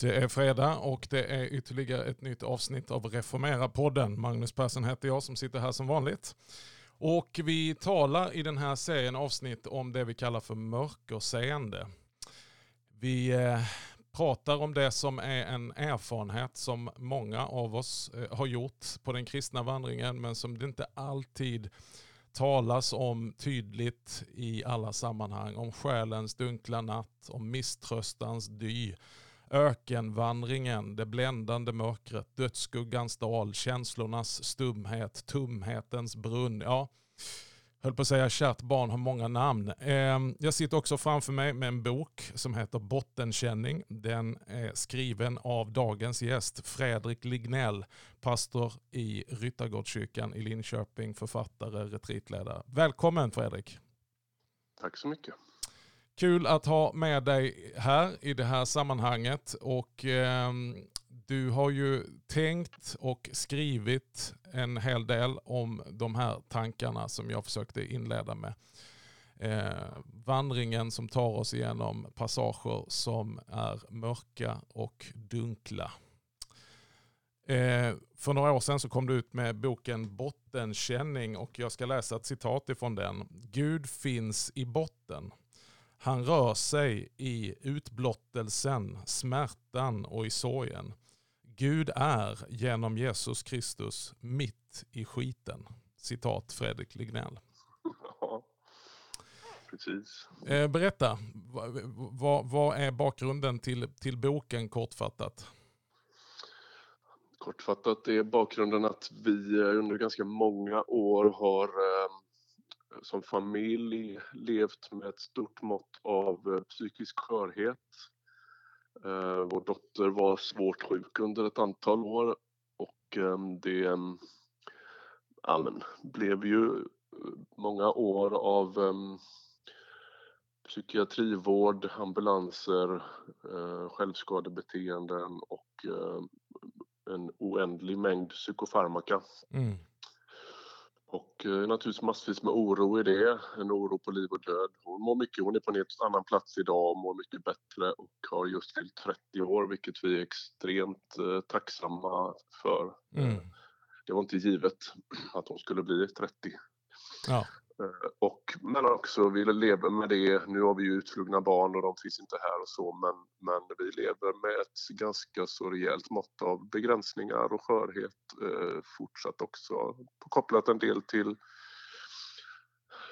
Det är fredag och det är ytterligare ett nytt avsnitt av Reformera-podden. Magnus Persson heter jag som sitter här som vanligt. Och vi talar i den här serien avsnitt om det vi kallar för mörkerseende. Vi eh, pratar om det som är en erfarenhet som många av oss eh, har gjort på den kristna vandringen men som det inte alltid talas om tydligt i alla sammanhang. Om själens dunkla natt, om misströstans dy, ökenvandringen, det bländande mörkret, dödsskuggans dal, känslornas stumhet, tumhetens brunn. Ja, höll på att säga kärt barn har många namn. Ehm, jag sitter också framför mig med en bok som heter Bottenkänning. Den är skriven av dagens gäst Fredrik Lignell, pastor i Ryttargårdskyrkan i Linköping, författare, retreatledare. Välkommen Fredrik! Tack så mycket! Kul att ha med dig här i det här sammanhanget och eh, du har ju tänkt och skrivit en hel del om de här tankarna som jag försökte inleda med. Eh, vandringen som tar oss igenom passager som är mörka och dunkla. Eh, för några år sedan så kom du ut med boken Bottenkänning och jag ska läsa ett citat ifrån den. Gud finns i botten. Han rör sig i utblottelsen, smärtan och i sorgen. Gud är genom Jesus Kristus mitt i skiten. Citat Fredrik Lignell. Ja, precis. Eh, berätta, vad, vad, vad är bakgrunden till, till boken kortfattat? Kortfattat är bakgrunden att vi under ganska många år har eh, som familj levt med ett stort mått av eh, psykisk skörhet. Eh, vår dotter var svårt sjuk under ett antal år och ehm, det ehm, ja, blev ju eh, många år av ehm, psykiatrivård, ambulanser, självskadebeteenden och en oändlig mängd psykofarmaka. Mm. Och eh, naturligtvis massvis med oro i det, en oro på liv och död. Hon mår mycket, hon är på en helt annan plats idag och mår mycket bättre och har just fyllt 30 år vilket vi är extremt eh, tacksamma för. Mm. Det var inte givet att hon skulle bli 30. Ja. Eh, och, men också vi lever med det. Nu har vi ju utflugna barn och de finns inte här och så men, men vi lever med ett ganska så rejält mått av begränsningar och skörhet eh, fortsatt också. Kopplat en del till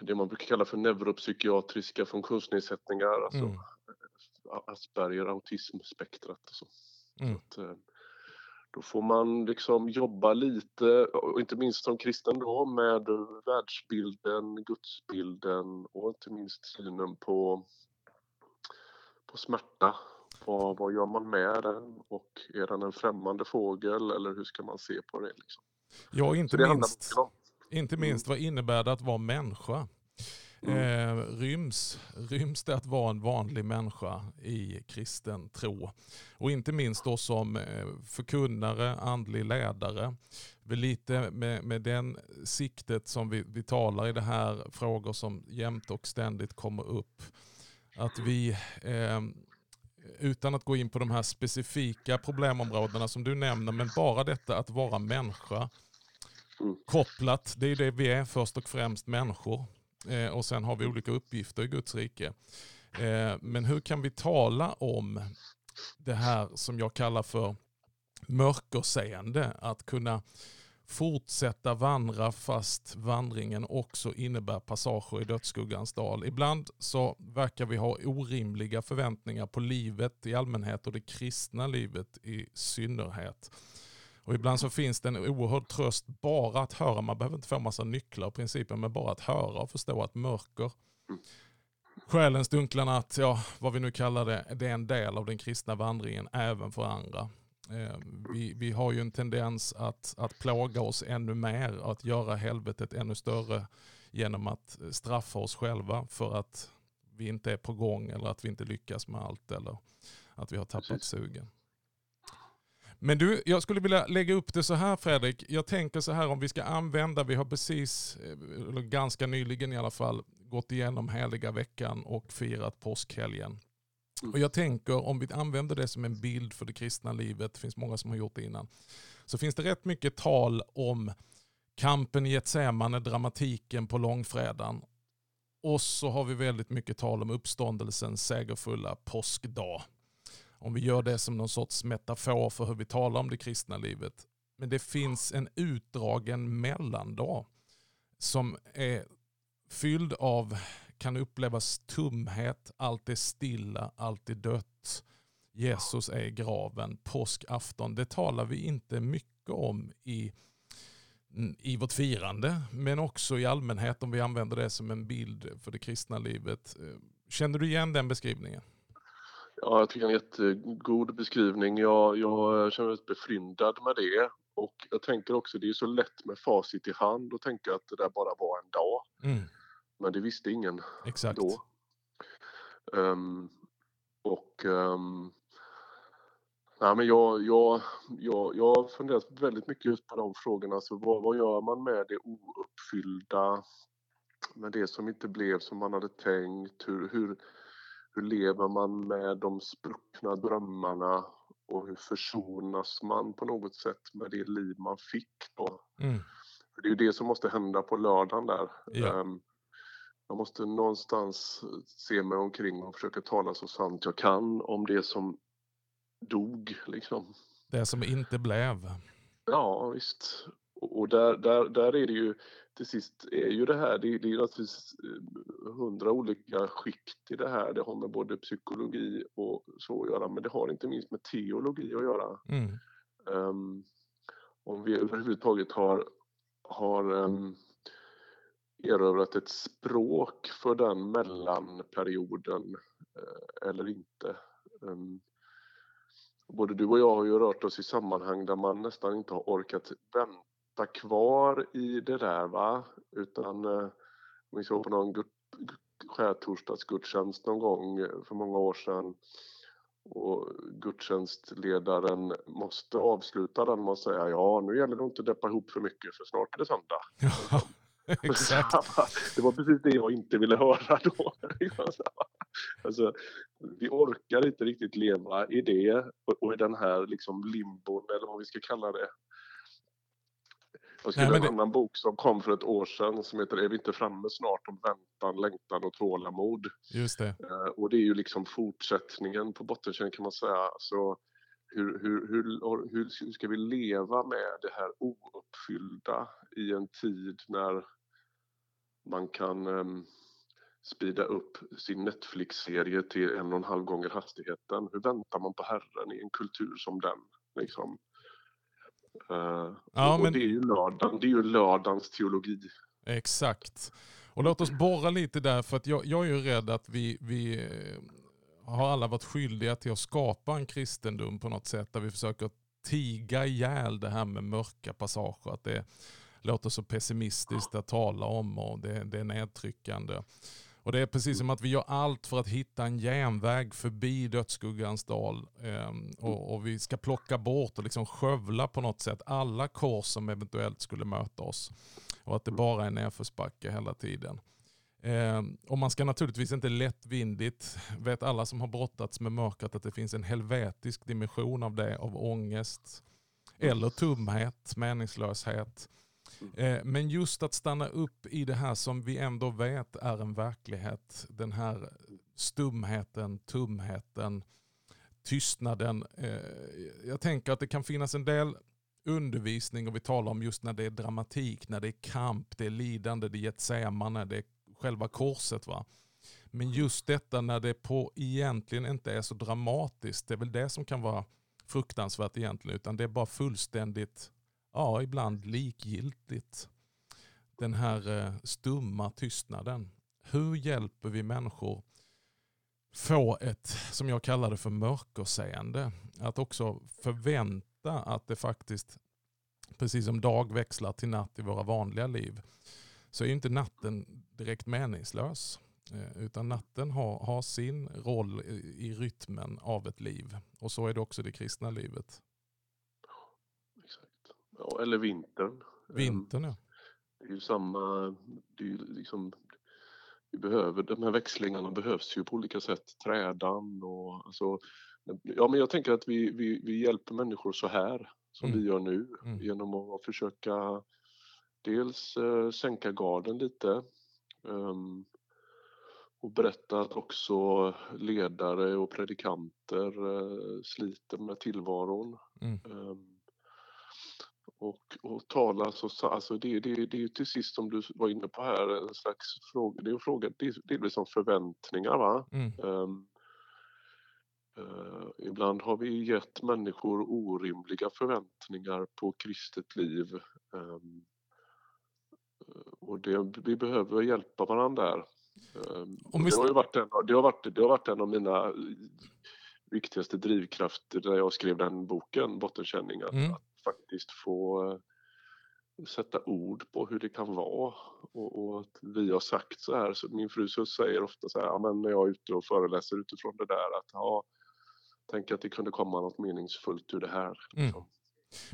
det man brukar kalla för neuropsykiatriska funktionsnedsättningar, alltså mm. Asperger, autismspektrat och så. Mm. så att, eh, då får man liksom jobba lite, och inte minst som kristen då, med världsbilden, gudsbilden och inte minst synen på, på smärta. Vad, vad gör man med den och är den en främmande fågel eller hur ska man se på det? Liksom? Ja, inte minst, inte minst vad innebär det att vara människa? Mm. Eh, ryms, ryms det att vara en vanlig människa i kristen tro? Och inte minst då som eh, förkunnare, andlig ledare. Lite med, med den siktet som vi, vi talar i det här, frågor som jämt och ständigt kommer upp. Att vi, eh, utan att gå in på de här specifika problemområdena som du nämner, men bara detta att vara människa, mm. kopplat, det är det vi är först och främst människor. Eh, och sen har vi olika uppgifter i Guds rike. Eh, men hur kan vi tala om det här som jag kallar för mörkerseende? Att kunna fortsätta vandra fast vandringen också innebär passager i dödsskuggans dal. Ibland så verkar vi ha orimliga förväntningar på livet i allmänhet och det kristna livet i synnerhet. Och ibland så finns det en oerhörd tröst bara att höra. Man behöver inte få massa nycklar och principer, men bara att höra och förstå att mörker, själens dunkla natt, ja vad vi nu kallar det, det är en del av den kristna vandringen även för andra. Eh, vi, vi har ju en tendens att, att plåga oss ännu mer, att göra helvetet ännu större genom att straffa oss själva för att vi inte är på gång eller att vi inte lyckas med allt eller att vi har tappat Precis. sugen. Men du, jag skulle vilja lägga upp det så här Fredrik. Jag tänker så här om vi ska använda, vi har precis, eller ganska nyligen i alla fall, gått igenom heliga veckan och firat påskhelgen. Mm. Och Jag tänker om vi använder det som en bild för det kristna livet, det finns många som har gjort det innan, så finns det rätt mycket tal om kampen i Getsemane, dramatiken på långfredagen. Och så har vi väldigt mycket tal om uppståndelsens segerfulla påskdag. Om vi gör det som någon sorts metafor för hur vi talar om det kristna livet. Men det finns en utdragen mellandag som är fylld av, kan upplevas tumhet, allt är stilla, allt är dött. Jesus är i graven, påskafton. Det talar vi inte mycket om i, mm, i vårt firande, men också i allmänhet om vi använder det som en bild för det kristna livet. Eh, känner du igen den beskrivningen? Ja, jag tycker en jättegod beskrivning. Jag, jag känner mig befryndad med det. Och jag tänker också, det är så lätt med facit i hand att tänka att det där bara var en dag. Mm. Men det visste ingen Exakt. då. Um, och um, nej, men jag, jag, jag, jag har funderat väldigt mycket just på de frågorna. Alltså, vad, vad gör man med det ouppfyllda? Med det som inte blev som man hade tänkt? Hur, hur, hur lever man med de spruckna drömmarna och hur försonas man på något sätt med det liv man fick då? Mm. För det är ju det som måste hända på lördagen där. Ja. Jag måste någonstans se mig omkring och försöka tala så sant jag kan om det som dog. Liksom. Det som inte blev. Ja, visst. Och där, där, där är det ju till sist är ju det här, det, det är naturligtvis eh, hundra olika skikt i det här. Det har med både psykologi och så att göra, men det har inte minst med teologi att göra. Mm. Um, om vi överhuvudtaget har, har um, erövrat ett språk för den mellanperioden uh, eller inte. Um, både du och jag har ju rört oss i sammanhang där man nästan inte har orkat vänta sitta kvar i det där va, utan eh, vi såg på någon skärtorsdagsgudstjänst någon gång eh, för många år sedan och gudstjänstledaren måste avsluta den med att säga ja, nu gäller det inte att deppa ihop för mycket för snart är det söndag. Ja, exakt. det var precis det jag inte ville höra då. alltså, vi orkar inte riktigt leva i det och i den här liksom limbon eller vad vi ska kalla det. Jag skrev en det... annan bok som kom för ett år sedan som heter Är vi inte framme snart? om väntan, längtan och tålamod. Just det. Eh, och det är ju liksom fortsättningen på bottenkärn kan man säga. Så hur, hur, hur, hur ska vi leva med det här ouppfyllda i en tid när man kan um, speeda upp sin Netflix-serie till en och en halv gånger hastigheten. Hur väntar man på Herren i en kultur som den? Liksom? Uh, ja, och men... det, är ju lördagen, det är ju lördagens teologi. Exakt. Och låt oss borra lite där, för att jag, jag är ju rädd att vi, vi eh, har alla varit skyldiga till att skapa en kristendom på något sätt, där vi försöker tiga ihjäl det här med mörka passager. Att det låter så pessimistiskt att tala om och det, det är nedtryckande. Och det är precis som att vi gör allt för att hitta en genväg förbi dödsskuggans dal. Eh, och, och, vi ska plocka bort och liksom skövla på något sätt alla kors som eventuellt skulle möta oss. Och att det bara är nedförsbacke hela tiden. Eh, och man ska naturligtvis inte lättvindigt, vet alla som har brottats med mörkret att det finns en helvetisk dimension av det, av ångest eller tumhet, meningslöshet. Mm. Eh, men just att stanna upp i det här som vi ändå vet är en verklighet. Den här stumheten, tumheten, tystnaden. Eh, jag tänker att det kan finnas en del undervisning och vi talar om just när det är dramatik, när det är kamp, det är lidande, det är Getsemane, det är själva korset. Va? Men just detta när det på egentligen inte är så dramatiskt, det är väl det som kan vara fruktansvärt egentligen, utan det är bara fullständigt ja, ibland likgiltigt. Den här eh, stumma tystnaden. Hur hjälper vi människor få ett, som jag kallar det för mörkerseende? Att också förvänta att det faktiskt, precis som dag växlar till natt i våra vanliga liv, så är inte natten direkt meningslös. Eh, utan natten har, har sin roll i, i rytmen av ett liv. Och så är det också det kristna livet. Ja, eller vintern. Vintern ja. Det är ju samma, det är ju liksom vi behöver, de här växlingarna behövs ju på olika sätt, trädan och alltså, ja men jag tänker att vi, vi, vi hjälper människor så här som mm. vi gör nu mm. genom att försöka dels eh, sänka garden lite um, och berätta att också ledare och predikanter uh, sliter med tillvaron. Mm. Um, och, och tala så, alltså det, det, det är ju till sist som du var inne på här en slags fråga, det är en fråga delvis om förväntningar va. Mm. Um, uh, ibland har vi gett människor orimliga förväntningar på kristet liv. Um, och det, vi behöver hjälpa varandra där. Um, det, har varit en, det, har varit, det har varit en av mina viktigaste drivkrafter när jag skrev den boken, Bottenkänning, att, mm. att faktiskt få eh, sätta ord på hur det kan vara. Och, och att vi har sagt så här, så min fru säger ofta så här, ja, men när jag är ute och föreläser utifrån det där att ja, tänk att det kunde komma något meningsfullt ur det här. Mm. Liksom.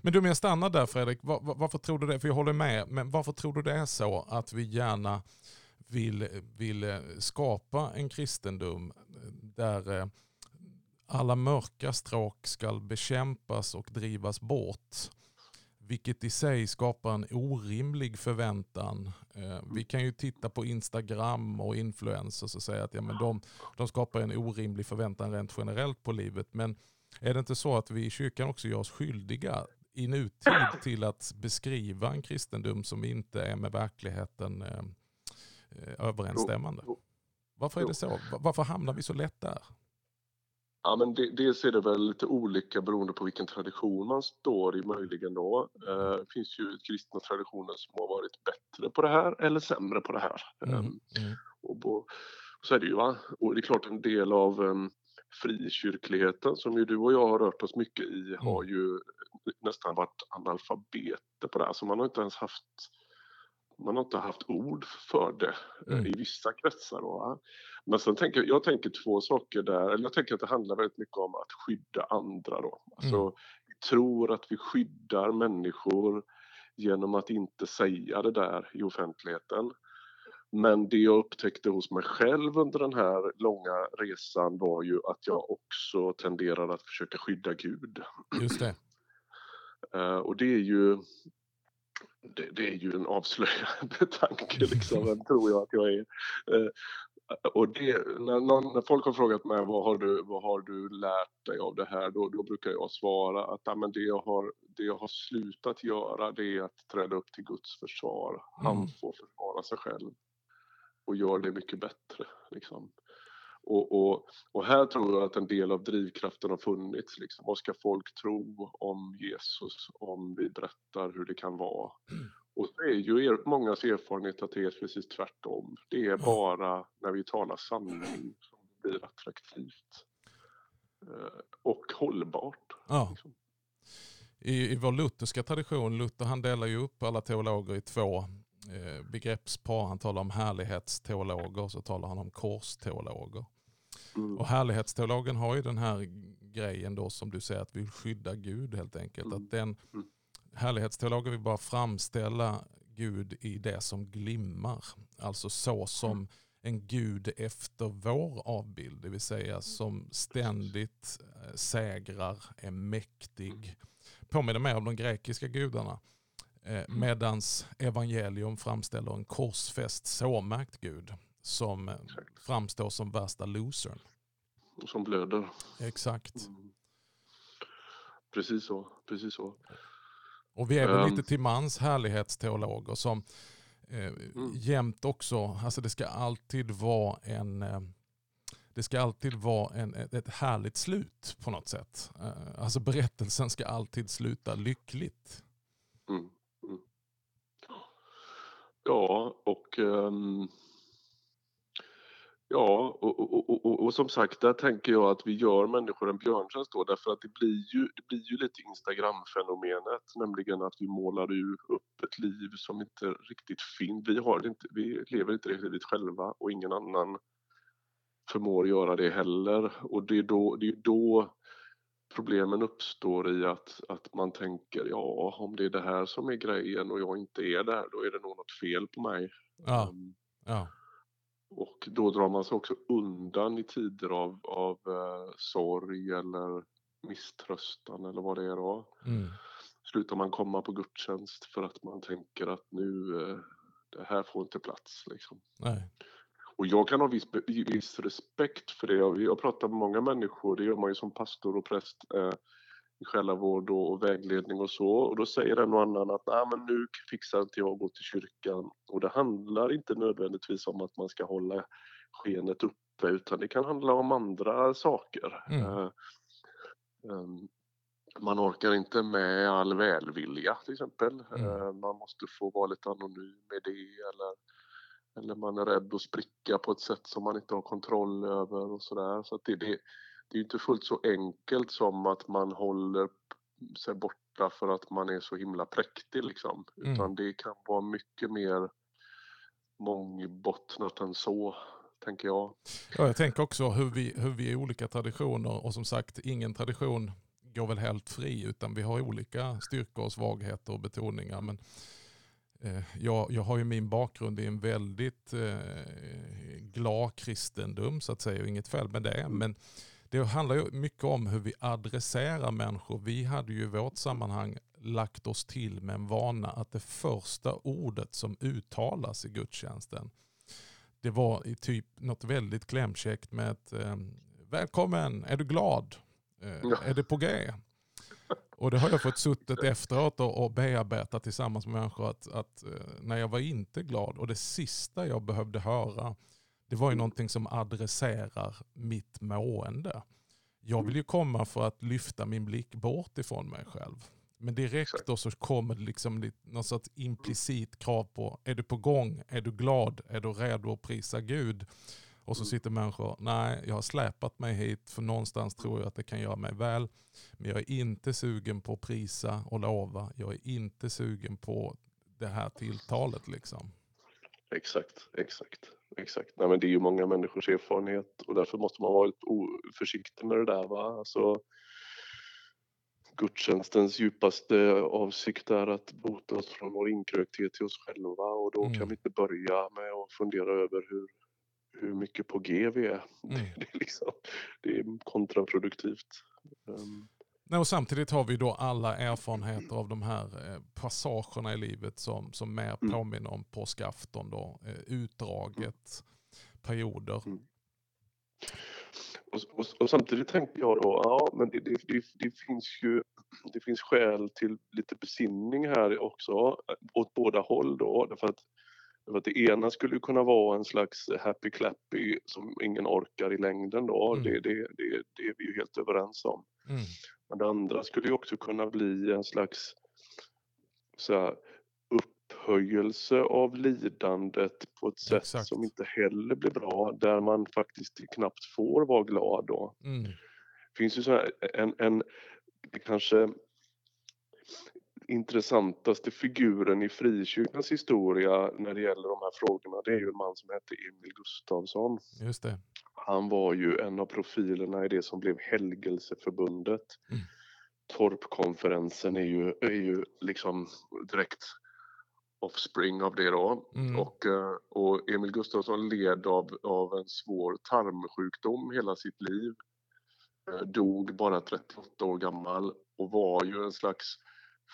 Men du, om jag stannar där Fredrik, var, var, varför tror du det? För jag håller med, men varför tror du det är så att vi gärna vill, vill eh, skapa en kristendom där eh, alla mörka stråk ska bekämpas och drivas bort. Vilket i sig skapar en orimlig förväntan. Eh, vi kan ju titta på Instagram och influencers och säga att ja, men de, de skapar en orimlig förväntan rent generellt på livet. Men är det inte så att vi i kyrkan också gör oss skyldiga i nutid till att beskriva en kristendom som inte är med verkligheten eh, eh överensstämmande? Varför är det så? Varför hamnar vi så lätt där? Ja, men det, dels är det väl lite olika beroende på vilken tradition man står i möjligen då. Eh, det finns ju kristna traditioner som har varit bättre på det här eller sämre på det här. Mm. Um, mm. Och, och, så är det ju va. Och det är klart en del av um, frikyrkligheten som ju du och jag har rört oss mycket i mm. har ju nästan varit analfabeter på det här. Så man har inte ens haft man har inte haft ord för det eh, mm. i vissa kretsar. Då, Men sen tänker jag tänker två saker där, eller jag tänker att det handlar väldigt mycket om att skydda andra då. Alltså, mm. vi tror att vi skyddar människor genom att inte säga det där i offentligheten. Men det jag upptäckte hos mig själv under den här långa resan var ju att jag också tenderar att försöka skydda Gud. Just det. Uh, och det är ju det, det, är ju en avslöjande tanke liksom, vem tror jag att jag är. Och det, när, när, folk har frågat mig vad har du, vad har du lärt dig av det här, då, då brukar jag svara att ja, men det, jag har, det jag har slutat göra det är att träda upp till Guds försvar. Han mm. får försvara sig själv och gör det mycket bättre. Liksom. Och, och, och, här tror jag att en del av drivkraften har funnits. Liksom. Vad ska folk tro om Jesus om vi berättar hur det kan vara? Och det är ju er, mångas erfarenhet att det är precis tvärtom. Det är bara när vi talar sanning som det blir attraktivt. Eh, och hållbart. Ja. Liksom. I, I vår lutherska tradition, Luther han delar ju upp alla teologer i två eh, begreppspar. Han talar om härlighetsteologer och så talar han om korsteologer. Mm. Och härlighetsteologen har ju den här grejen då som du säger att vi vill skydda Gud helt enkelt. Mm. Att den mm. Härlighetsteologen vill bara framställa Gud i det som glimmar. Alltså så som mm. en Gud efter vår avbild. Det vill säga som ständigt eh, sägrar, är mäktig. Påminner mer om de grekiska gudarna. Eh, mm. Medans evangelium framställer en korsfäst såmärkt Gud som eh, framstår som värsta losern. Som blöder. Exakt. Mm. Precis så. Precis så. Och vi är väl lite till mans härlighetsteologer som eh, mm. jämt också, alltså det ska alltid vara en eh, det ska alltid vara en, ett härligt slut på något sätt. Eh, alltså berättelsen ska alltid sluta lyckligt. Mm. Mm. Ja, och um Ja, och, och, och, och, som sagt, där tänker jag att vi gör människor en björntjänst då därför att det blir ju, det blir ju lite Instagram-fenomenet, nämligen att vi målar upp ett liv som inte riktigt finns. Vi, har inte, vi lever inte det livet själva och ingen annan förmår göra det heller. Och det är då, det är då problemen uppstår i att, att man tänker, ja, om det är det här som är grejen och jag inte är där, då är det nog något fel på mig. Ja, um, ja. Och då drar man sig också undan i tider av, av uh, sorg eller misströstan eller vad det är då. Mm. Slutar man komma på gudstjänst för att man tänker att nu, uh, det här får inte plats liksom. Nej. Och jag kan ha viss, viss respekt för det. Jag, jag pratar med många människor, det gör man ju som pastor och präst eh, själavård och, och, vägledning och så. Och då säger en och annan att Nej, men nu fixar inte jag att gå till kyrkan. Och det handlar inte nödvändigtvis om att man ska hålla skenet uppe utan det kan handla om andra saker. Mm. Eh, um, man orkar inte med all välvilja till exempel. Mm. Uh, man måste få vara lite anonym med det eller eller man är rädd att spricka på ett sätt som man inte har kontroll över och sådär. Så, det, det, det är inte fullt så enkelt som att man håller sig borta för att man är så himla präktig liksom. Mm. Utan det kan vara mycket mer mångbottnat än så, tänker jag. Ja, jag tänker också hur vi, hur vi är olika traditioner och som sagt ingen tradition går väl helt fri utan vi har olika styrkor och svagheter och betoningar. Men Eh, jag, jag har ju min bakgrund i en väldigt eh, glad kristendom så att säga och inget fel med det. Mm. Men det handlar ju mycket om hur vi adresserar människor. Vi hade ju i vårt sammanhang lagt oss till med en vana att det första ordet som uttalas i gudstjänsten det var i typ något väldigt klämkäckt med ett eh, välkommen, är du glad? Eh, ja. Är det på G? Och det har jag fått suttit efteråt och, och bearbeta tillsammans med människor att, att eh, när jag var inte glad och det sista jag behövde höra det var ju någonting som adresserar mitt mående. Jag vill ju komma för att lyfta min blick bort ifrån mig själv. Men direkt då så kommer det liksom något sorts implicit krav på, är du på gång? Är du glad? Är du redo att prisa Gud? Och så mm. sitter människor, nej jag har släpat mig hit för någonstans tror jag att det kan göra mig väl. Men jag är inte sugen på att prisa och lova. Jag är inte sugen på det här tilltalet liksom. Exakt, exakt, exakt. Nej, men det är ju många människors erfarenhet och därför måste man vara lite försiktig med det där. Va? Alltså, gudstjänstens djupaste avsikt är att bota oss från vår inkrökthet till oss själva och då mm. kan vi inte börja med att fundera över hur hur mycket på G vi är. Mm. Det, är liksom, det är kontraproduktivt. Um. Nej, och samtidigt har vi då alla erfarenheter av de här eh, passagerna i livet som, som mer mm. påminner om påskafton. Då, eh, utdraget, perioder. Mm. Och, och, och, samtidigt tänker jag då, ja men det, det, det, det, finns ju det finns skäl till lite besinning här också åt båda håll då. Därför att för att det ena skulle kunna vara en slags happy clappy som ingen orkar i längden då. Mm. Det, det, det, det, är vi ju helt överens om. Mm. Men det andra skulle ju också kunna bli en slags så här, upphöjelse av lidandet på ett sätt Exakt. som inte heller blir bra. Där man faktiskt knappt får vara glad då. Mm. Det finns ju så här, en, en kanske intressantaste figuren i frikyrkans historia när det gäller de här frågorna det är ju en man som hette Emil Gustafsson. Just det. Han var ju en av profilerna i det som blev Helgelseförbundet. Mm. Torpkonferensen är ju, är ju liksom direkt offspring av det då. Mm. Och, eh, och Emil Gustafsson led av, av en svår tarmsjukdom hela sitt liv. Eh, dog bara 38 år gammal och var ju en slags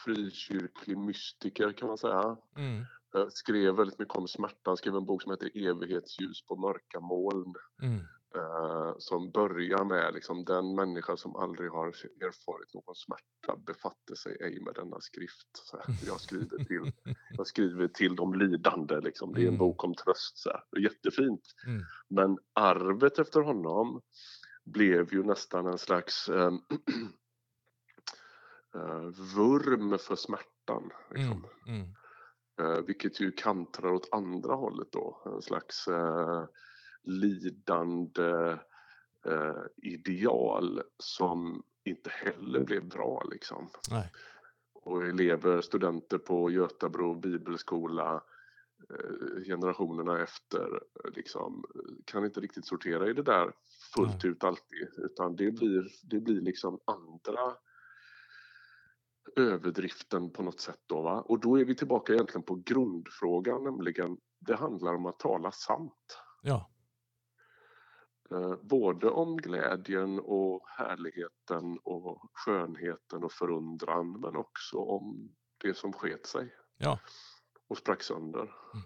frikyrklig mystiker kan man säga. Mm. Eh, skrev väldigt mycket om smärta, skrev en bok som heter Evighetsljus på mörka moln. Mm. Uh, som börjar med liksom, den människa som aldrig har erfarit någon smärta befatte sig ej med denna skrift. Så här, jag, skriver till, jag skriver till de lidande, liksom. det är en mm. bok om tröst. Så här. Jättefint. Mm. Men arvet efter honom blev ju nästan en slags um, uh, vurm för smärtan. Liksom. Mm, mm. Uh, vilket ju kantrar åt andra hållet då. En slags uh, lidande ideal som inte heller blev bra liksom. Nej. Och elever, studenter på Götabro bibelskola generationerna efter liksom, kan inte riktigt sortera i det där fullt ut alltid utan det blir, det blir liksom andra överdriften på något sätt. Då, va? Och då är vi tillbaka egentligen på grundfrågan, nämligen det handlar om att tala sant. Ja. Eh, både om glädjen och härligheten och skönheten och förundran men också om det som sket sig. Ja. Och sprack sönder. Mm.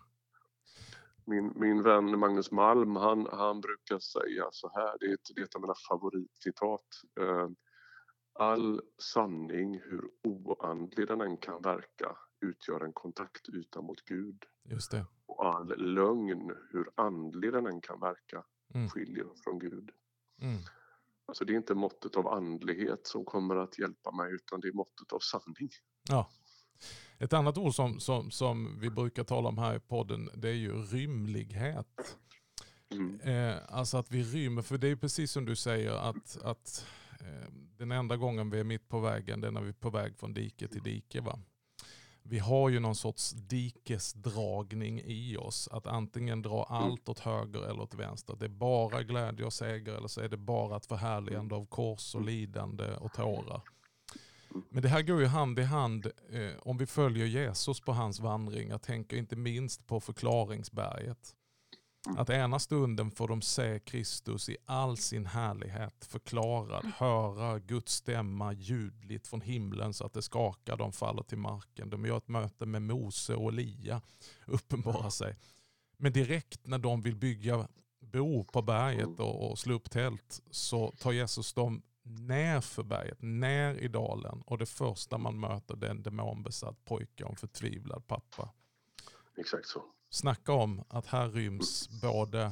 Min, min vän Magnus Malm han, han brukar säga så här, det är ett, det är ett av mina favoritcitat. Eh, All sanning, hur oandlig den än kan verka, utgör en kontaktyta mot Gud. Just det. Och all lögn, hur andlig den än kan verka, mm. skiljer från Gud. Mm. Alltså det är inte måttet av andlighet som kommer att hjälpa mig utan det är måttet av sanning. Ja. Ett annat ord som, som, som vi brukar tala om här i podden det är ju rymlighet. Mm. Eh, alltså att vi rymmer, för det är precis som du säger att, att den enda gången vi är mitt på vägen det är när vi är på väg från dike till dike. Va? Vi har ju någon sorts dikesdragning i oss. Att antingen dra mm. allt åt höger eller åt vänster. Det är bara glädje och seger eller så är det bara ett förhärligande av kors och lidande och tårar. Men det här går ju hand i hand eh, om vi följer Jesus på hans vandring. Jag tänker inte minst på förklaringsberget. Att ena stunden får de se Kristus i all sin härlighet förklarad, höra Guds stämma ljudligt från himlen så att det skakar, de faller till marken. De gör ett möte med Mose och Elia, uppenbarar sig. Men direkt när de vill bygga bo på berget och, och slå upp tält så tar Jesus dem ner för berget, ner i dalen och det första man möter det är en demonbesatt pojke och en förtvivlad pappa. Exakt så. Snacka om att här ryms både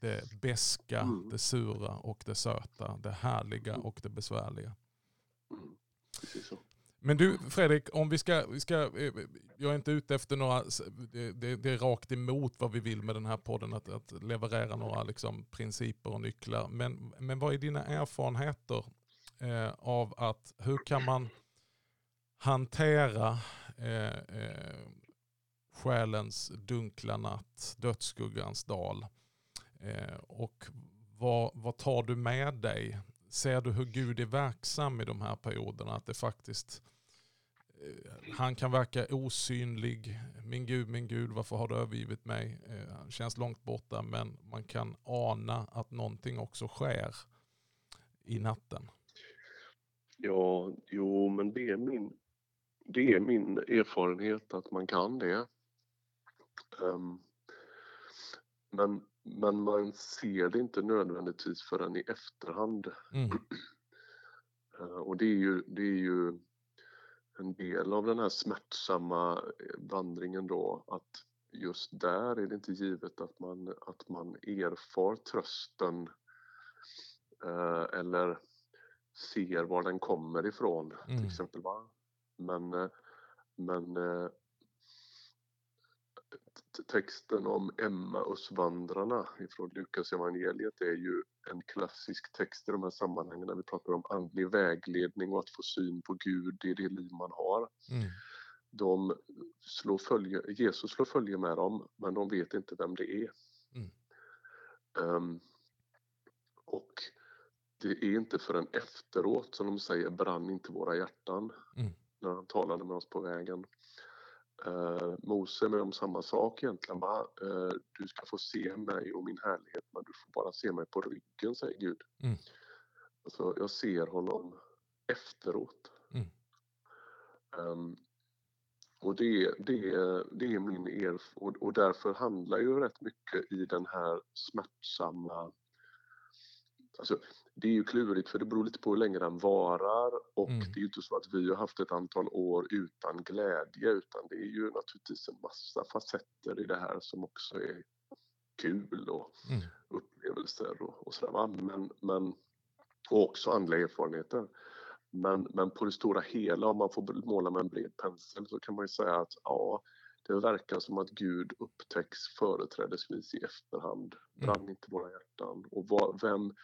det beska, mm. det sura och det söta, det härliga och det besvärliga. Mm. Men du Fredrik, om vi ska, vi ska, eh, jag är inte ute efter några, det, det, det, är rakt emot vad vi vill med den här podden, att, att leverera några liksom, principer och nycklar. Men, men vad är dina erfarenheter eh, av att, hur kan man hantera eh, eh, själens dunkla natt, dödsskuggans dal? Eh, och vad, vad tar du med dig ser du hur Gud är verksam i de här perioderna? Att det faktiskt, eh, han kan verka osynlig. Min Gud, min Gud, varför har du övergivit mig? Eh, han känns långt borta men man kan ana att någonting också sker i natten. Ja, jo men det är min, det är min erfarenhet att man kan det. Um, men men man ser det inte nödvändigtvis förrän i efterhand. Mm. Eh, och det är, ju, det är ju en del av den här smärtsamma eh, vandringen då att just där är det inte givet att man, att man erfar trösten eh, eller ser var den kommer ifrån mm. till exempel. Va? Men, men texten om Emmausvandrarna ifrån Lukas evangeliet är ju en klassisk text i de här sammanhangen när vi pratar om andlig vägledning och att få syn på Gud i det liv man har. Mm. De slår följe, Jesus slår följe med dem men de vet inte vem det är. Mm. Um, och det är inte förrän efteråt som de säger brann inte våra hjärtan mm. när han talade med oss på vägen. Uh, Mose med om samma sak egentligen. Va? Uh, du ska få se mig och min härlighet men du får bara se mig på ryggen, säger Gud. Mm. Alltså, jag ser honom efteråt. Mm. Um, och det, det, det är min erfarenhet och, och därför handlar ju rätt mycket i den här smärtsamma Alltså, det är ju klurigt för det beror lite på hur länge den varar och mm. det är ju inte så att vi har haft ett antal år utan glädje utan det är ju naturligtvis en massa facetter i det här som också är kul och mm. upplevelser och, och sådär. Va? Men, men, och också andliga erfarenheter. Men, men på det stora hela, om man får måla med en bred pensel så kan man ju säga att ja, det verkar som att Gud upptäcks företrädesvis i efterhand. Mm. Brann inte våra hjärtan. Och vad, vem,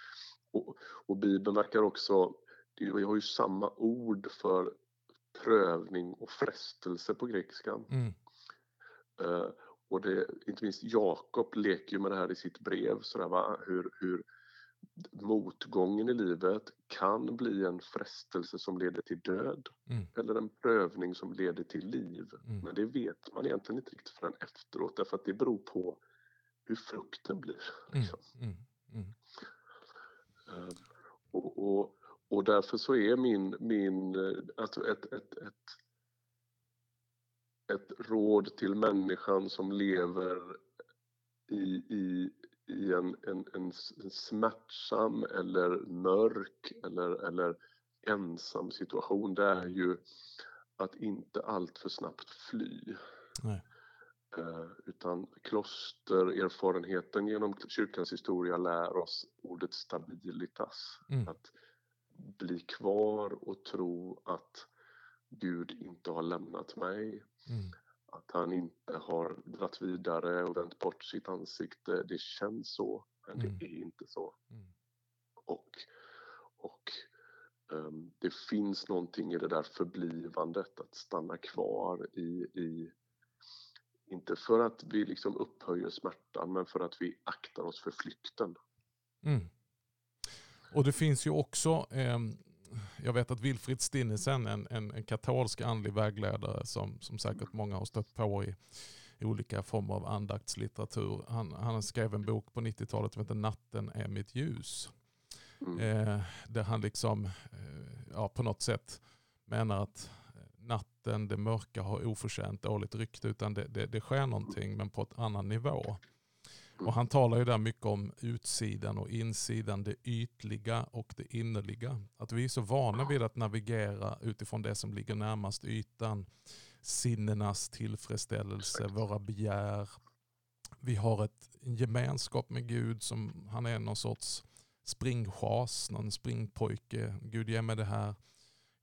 och, och Bibeln verkar också, vi har ju samma ord för prövning och frestelse på grekiskan. Mm. Uh, och det, inte minst Jakob leker ju med det här i sitt brev, sådär, va? Hur, hur motgången i livet kan bli en frestelse som leder till död mm. eller en prövning som leder till liv. Mm. Men det vet man egentligen inte riktigt förrän efteråt därför att det beror på hur frukten blir. Mm, liksom. Mm, mm, mm. Och, och, och, därför så är min, min alltså ett, ett, ett, ett råd till människan som lever i, i, i en, en, en, smärtsam eller mörk eller, eller ensam situation, det är ju att inte allt för snabbt fly. Nej. Eh, utan klostererfarenheten genom kyrkans historia lär oss ordet stabilitas. Mm. Att bli kvar och tro att Gud inte har lämnat mig. Mm. Att han inte har dratt vidare och vänt bort sitt ansikte. Det känns så, men mm. det är inte så. Mm. Och, och um, det finns någonting i det där förblivandet, att stanna kvar i, i inte för att vi liksom upphöjer smärtan, men för att vi aktar oss för flykten. Mm. Och det finns ju också, eh, jag vet att Wilfrid Stinnesen, en, en, en katolsk andlig vägledare som, som säkert många har stött på i, i olika former av andaktslitteratur. Han, han skrev en bok på 90-talet som heter Natten är mitt ljus. Mm. Eh, där han liksom, eh, ja, på något sätt menar att natten, det mörka har oförtjänt dåligt rykte utan det, det, det sker någonting men på ett annan nivå. Och han talar ju där mycket om utsidan och insidan, det ytliga och det innerliga. Att vi är så vana vid att navigera utifrån det som ligger närmast ytan. Sinnenas tillfredsställelse, våra begär. Vi har ett, en gemenskap med Gud som han är någon sorts springschas, någon springpojke. Gud ge mig det här.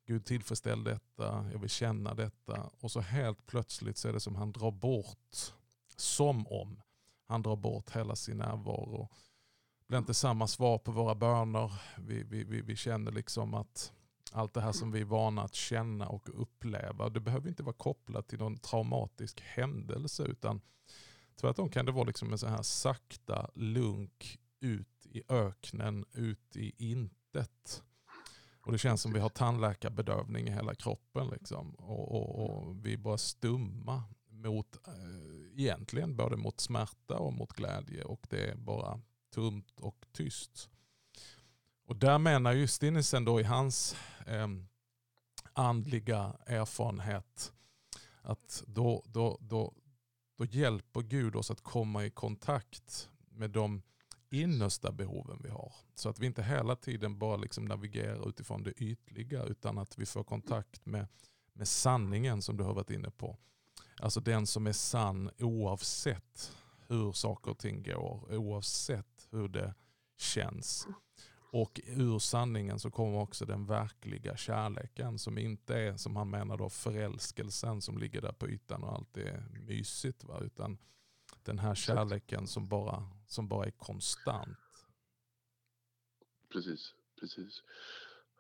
Gud tillfredsställ detta, jag vill känna detta. Och så helt plötsligt så är det som han drar bort, som om han drar bort hela sin närvaro. Det blir inte samma svar på våra böner. Vi, vi, vi, vi känner liksom att allt det här som vi är vana att känna och uppleva, det behöver inte vara kopplat till någon traumatisk händelse utan tvärtom kan det vara liksom en sån här sakta lunk ut i öknen, ut i intet. Och det känns som vi har tandläkarbedövning i hela kroppen. Liksom. Och, och, och vi är bara stumma mot, eh, egentligen både mot smärta och mot glädje. Och det är bara tomt och tyst. Och där menar Justinisen då i hans eh, andliga erfarenhet att då, då, då, då hjälper Gud oss att komma i kontakt med de innersta behoven vi har. Så att vi inte hela tiden bara liksom navigerar utifrån det ytliga utan att vi får kontakt med, med sanningen som du har varit inne på. Alltså den som är sann oavsett hur saker och ting går, oavsett hur det känns. Och ur sanningen så kommer också den verkliga kärleken som inte är som han menar då förälskelsen som ligger där på ytan och allt är mysigt. Va? Utan den här kärleken som bara, som bara är konstant. Precis, precis.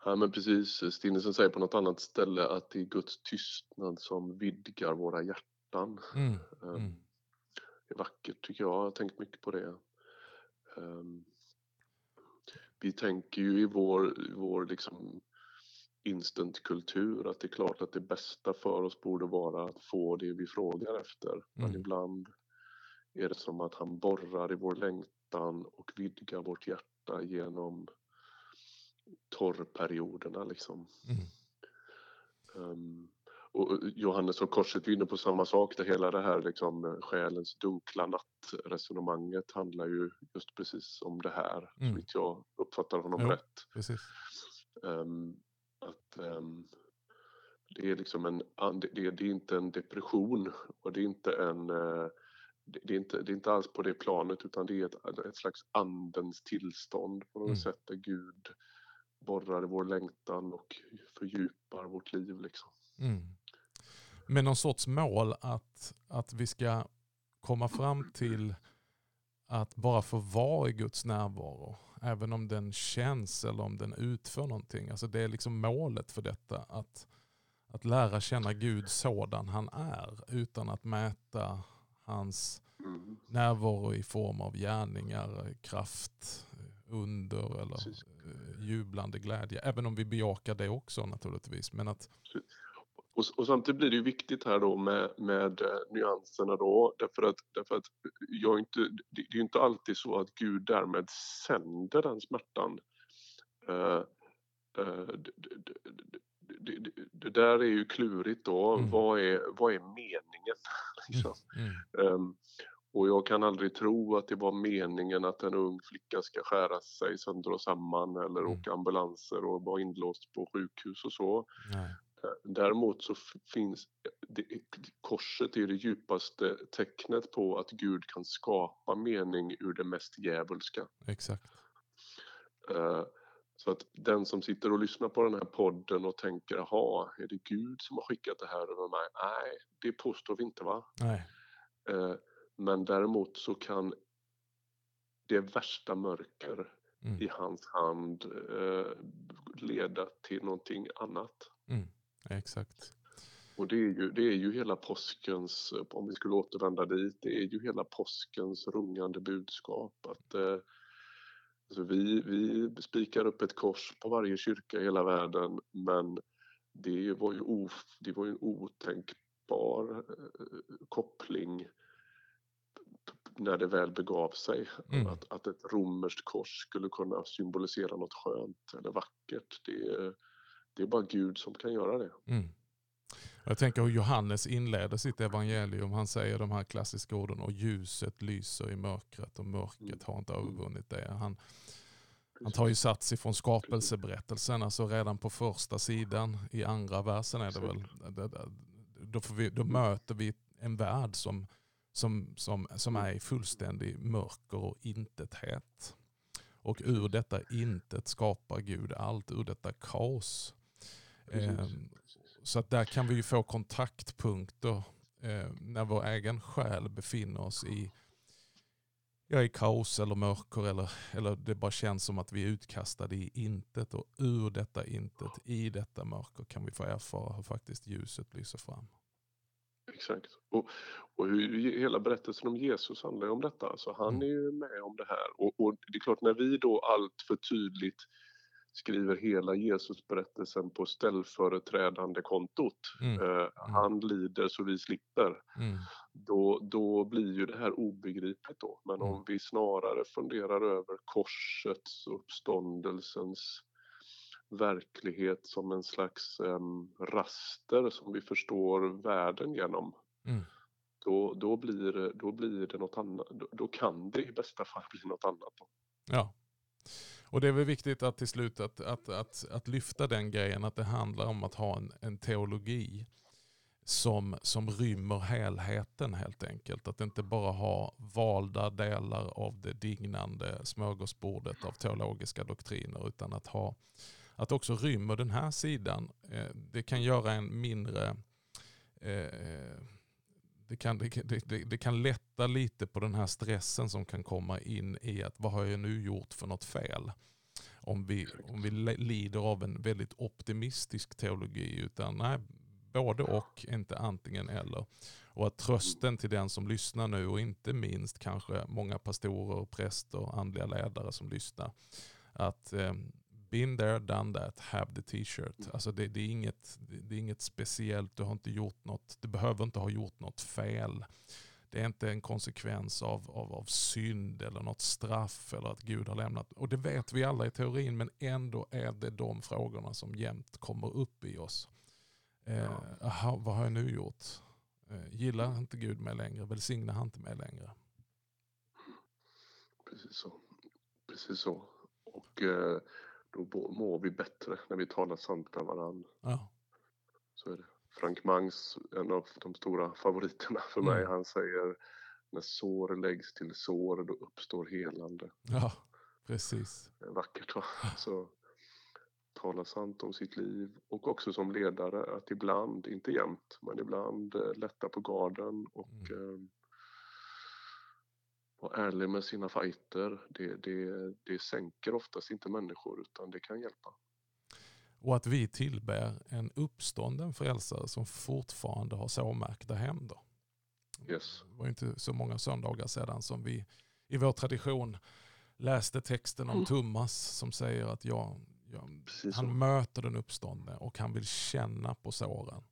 Ja men precis, Stinnesen säger på något annat ställe att det är Guds tystnad som vidgar våra hjärtan. Mm, um, mm. Det är vackert tycker jag, jag har tänkt mycket på det. Um, vi tänker ju i vår, vår liksom instantkultur att det är klart att det bästa för oss borde vara att få det vi frågar efter. Mm. Men ibland är det som att han borrar i vår längtan och vidgar vårt hjärta genom torrperioderna liksom. Mm. Um, och Johannes och korset är inne på samma sak, där hela det här liksom, själens dunkla natt-resonemanget handlar ju just precis om det här, mm. så jag uppfattar honom jo, rätt. Um, att um, det är liksom en, det, det, är inte en depression och det är inte en uh, det är, inte, det är inte alls på det planet utan det är ett, ett slags andens tillstånd på något mm. sätt där Gud borrar i vår längtan och fördjupar vårt liv. Liksom. Mm. Med någon sorts mål att, att vi ska komma fram till att bara få vara i Guds närvaro. Även om den känns eller om den utför någonting. Alltså det är liksom målet för detta. Att, att lära känna Gud sådan han är utan att mäta hans närvaro i form av gärningar, kraft, under eller jublande glädje. Även om vi bejakar det också naturligtvis. Men att... och, och, samtidigt blir det ju viktigt här då med, med uh, nyanserna då därför att, därför att jag inte, det, det är ju inte alltid så att Gud därmed sänder den smärtan. Uh, det, det, det, där är ju klurigt då. Mm. Vad, är, vad är meningen? liksom. Mm. Um, och jag kan aldrig tro att det var meningen att en ung flicka ska skära sig sönder och samman eller mm. åka ambulanser och vara inlåst på sjukhus och så. Nej. Eh, däremot så finns det, korset är det djupaste tecknet på att Gud kan skapa mening ur det mest djävulska. Exakt. Uh, så att den som sitter och lyssnar på den här podden och tänker, jaha, är det Gud som har skickat det här över mig? Nej, det påstår vi inte va? Nej. Uh, men däremot så kan det värsta mörker mm. i hans hand eh, leda till någonting annat. Mm. Exakt. Och det är, ju, det är ju hela påskens, om vi skulle återvända dit, det är ju hela påskens rungande budskap. Att, eh, alltså vi, vi spikar upp ett kors på varje kyrka i hela världen men det var ju, of, det var ju en otänkbar eh, koppling när det väl begav sig. Mm. Att, att ett romerskt kors skulle kunna symbolisera något skönt eller vackert. Det, det är bara Gud som kan göra det. Mm. Jag tänker hur Johannes inleder sitt evangelium. Han säger de här klassiska orden och ljuset lyser i mörkret och mörkret mm. har inte övervunnit det. Han, han tar ju sats ifrån skapelseberättelsen, alltså redan på första sidan i andra versen är det väl. Då, vi, då möter vi en värld som som, som, som är i fullständig mörker och intethet. Och ur detta intet skapar Gud allt, ur detta kaos. Eh, så att där kan vi ju få kontaktpunkter eh, när vår egen själ befinner oss i, ja, i kaos eller mörker eller, eller det bara känns som att vi är utkastade i intet. Och ur detta intet, i detta mörker kan vi få erfara hur faktiskt ljuset lyser fram. Exakt. Och, och hur, hela berättelsen om Jesus handlar ju om detta. Alltså han mm. är ju med om det här. Och, och, det är klart, när vi då allt för tydligt skriver hela Jesusberättelsen på ställföreträdande kontot. Mm. Eh, mm. han lider så vi slipper. Mm. Då, då blir ju det här obegripligt då. Men om mm. vi snarare funderar över korsets och uppståndelsens verklighet som en slags um, raster som vi förstår världen genom. Mm. Då, då, blir, då blir det något annat. Då, då, kan det i bästa fall bli något annat. Ja. Och det är väl viktigt att till slut att, att, att, att lyfta den grejen att det handlar om att ha en, en teologi som, som rymmer helheten helt enkelt. Att inte bara ha valda delar av det dignande smörgåsbordet av teologiska doktriner utan att ha att också rymmer den här sidan. Eh, det kan göra en mindre eh, eh det kan, det, det, det, kan lätta lite på den här stressen som kan komma in i att vad har jag nu gjort för något fel? Om vi, om vi lider av en väldigt optimistisk teologi. Utan nej, både och, inte antingen eller. Och att trösten till den som lyssnar nu och inte minst kanske många pastorer, präster, andliga ledare som lyssnar. Att eh, been there, done that, have the t-shirt. Mm. Alltså det, det, är inget, det är inget speciellt, du har inte gjort något, du behöver inte ha gjort något fel. Det är inte en konsekvens av, av, av synd eller något straff eller att Gud har lämnat. Och det vet vi alla i teorin men ändå är det de frågorna som jämt kommer upp i oss. Eh, aha, vad har jag nu gjort? Eh, gillar inte Gud mig längre? Välsignar han inte mig längre? Precis så. Precis så. Och eh, då mår vi bättre när vi talar sant med varandra. Ja. Så är det. Frank Mangs, en av de stora favoriterna för mig, mm. han säger när sår läggs till sår då uppstår helande. Ja, precis. Vackert va? Så tala sant om sitt liv och också som ledare att ibland, inte jämt, men ibland eh, lätta på garden och mm. Vara ärlig med sina fighter, det, det, det sänker oftast inte människor utan det kan hjälpa. Och att vi tillbär en uppstånden frälsare som fortfarande har såmärkta händer. Yes. Det var inte så många söndagar sedan som vi i vår tradition läste texten om mm. Thomas som säger att jag, jag han möter den uppståndne och han vill känna på såren.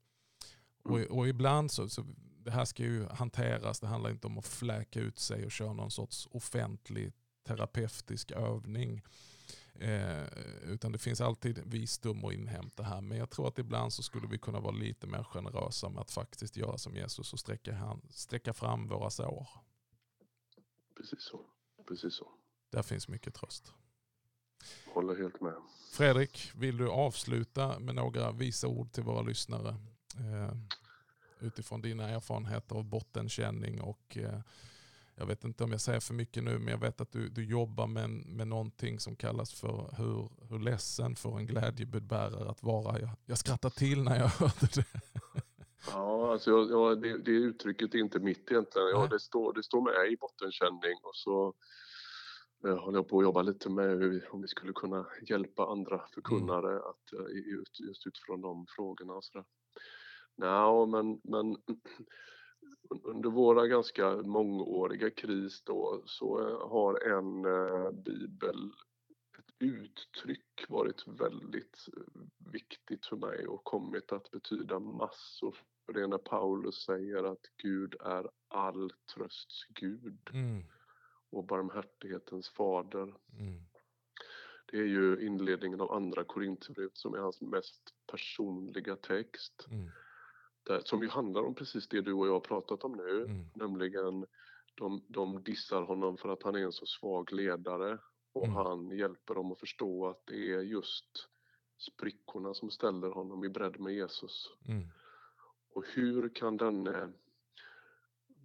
Och, och ibland så, så, det här ska ju hanteras, det handlar inte om att fläka ut sig och köra någon sorts offentlig terapeutisk övning. Eh, utan det finns alltid visdom att inhämta här. Men jag tror att ibland så skulle vi kunna vara lite mer generösa med att faktiskt göra som Jesus och sträcka, han, sträcka fram våra sår. Precis så. Precis så. Där finns mycket tröst. Håller helt med. Fredrik, vill du avsluta med några visa ord till våra lyssnare? Eh, utifrån dina erfarenheter av bottenkänning och eh, jag vet inte om jag säger för mycket nu, men jag vet att du, du jobbar med, med någonting som kallas för hur, hur ledsen får en glädjebudbärare att vara. Jag, jag skrattar till när jag hörde det. Ja, alltså jag, jag, det, det uttrycket är inte mitt egentligen. Ja, det, står, det står med i bottenkänning och så jag håller jag på att jobba lite med hur om vi skulle kunna hjälpa andra förkunnare mm. att, eh, just, just utifrån de frågorna och sådär. Nej, men, men under våra ganska mångåriga kris då så eh, har en eh, bibel, ett uttryck varit väldigt eh, viktigt för mig och kommit att betyda massor. För det är när Paulus säger att Gud är all trösts Gud mm. och barmhärtighetens fader. Mm. Det är ju inledningen av andra Korintierbrevet som är hans mest personliga text. Mm där, som ju handlar om precis det du och jag har pratat om nu, mm. nämligen de, de dissar honom för att han är en så svag ledare och mm. han hjälper dem att förstå att det är just sprickorna som ställer honom i bredd med Jesus. Mm. Och hur kan denne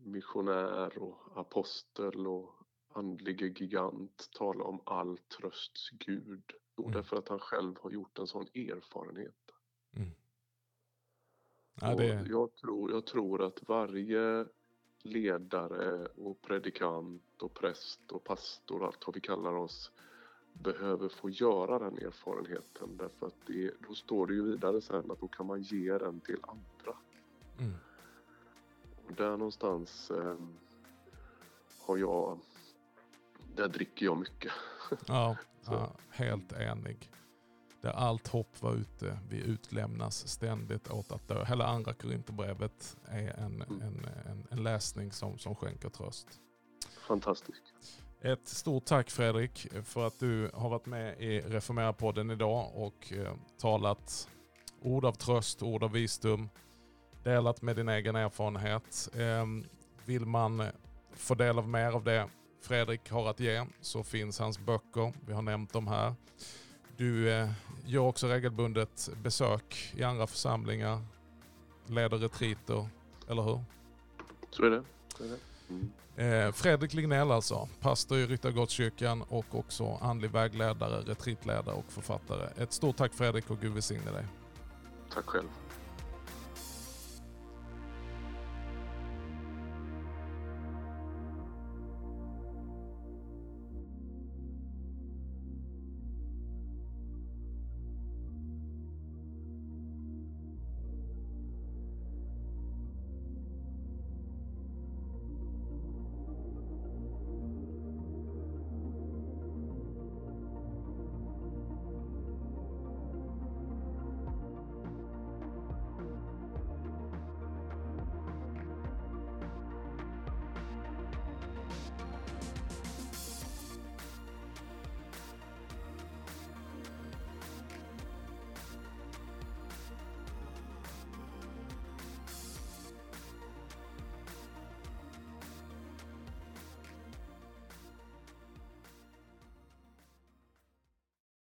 missionär och apostel och andlige gigant tala om all trösts Gud? Jo, mm. därför att han själv har gjort en sån erfarenhet. Mm. Ja, det... jag, tror, jag tror att varje ledare och predikant och präst och pastor, allt vad vi kallar oss, behöver få göra den erfarenheten därför att det, då står det ju vidare sen att då kan man ge den till andra. Mm. Och där någonstans eh, har jag, där dricker jag mycket. Ja, ja helt enig där allt hopp var ute. Vi utlämnas ständigt åt att dö. Hela andra Korinthierbrevet är en, mm. en, en, en, läsning som, som skänker tröst. Fantastiskt. Ett stort tack Fredrik för att du har varit med i Reformera-podden idag och eh, talat ord av tröst, ord av visdom, delat med din egen erfarenhet. Eh, vill man få del av mer av det Fredrik har att ge så finns hans böcker. Vi har nämnt dem här. Du eh, gör också regelbundet besök i andra församlingar, leder retriter, eller hur? Så är det. Så är det. Mm. Eh, Fredrik Lignell alltså, pastor i Ryttargårdskyrkan och också andlig vägledare, retreatledare och författare. Ett stort tack Fredrik och Gud välsigne dig. Tack själv.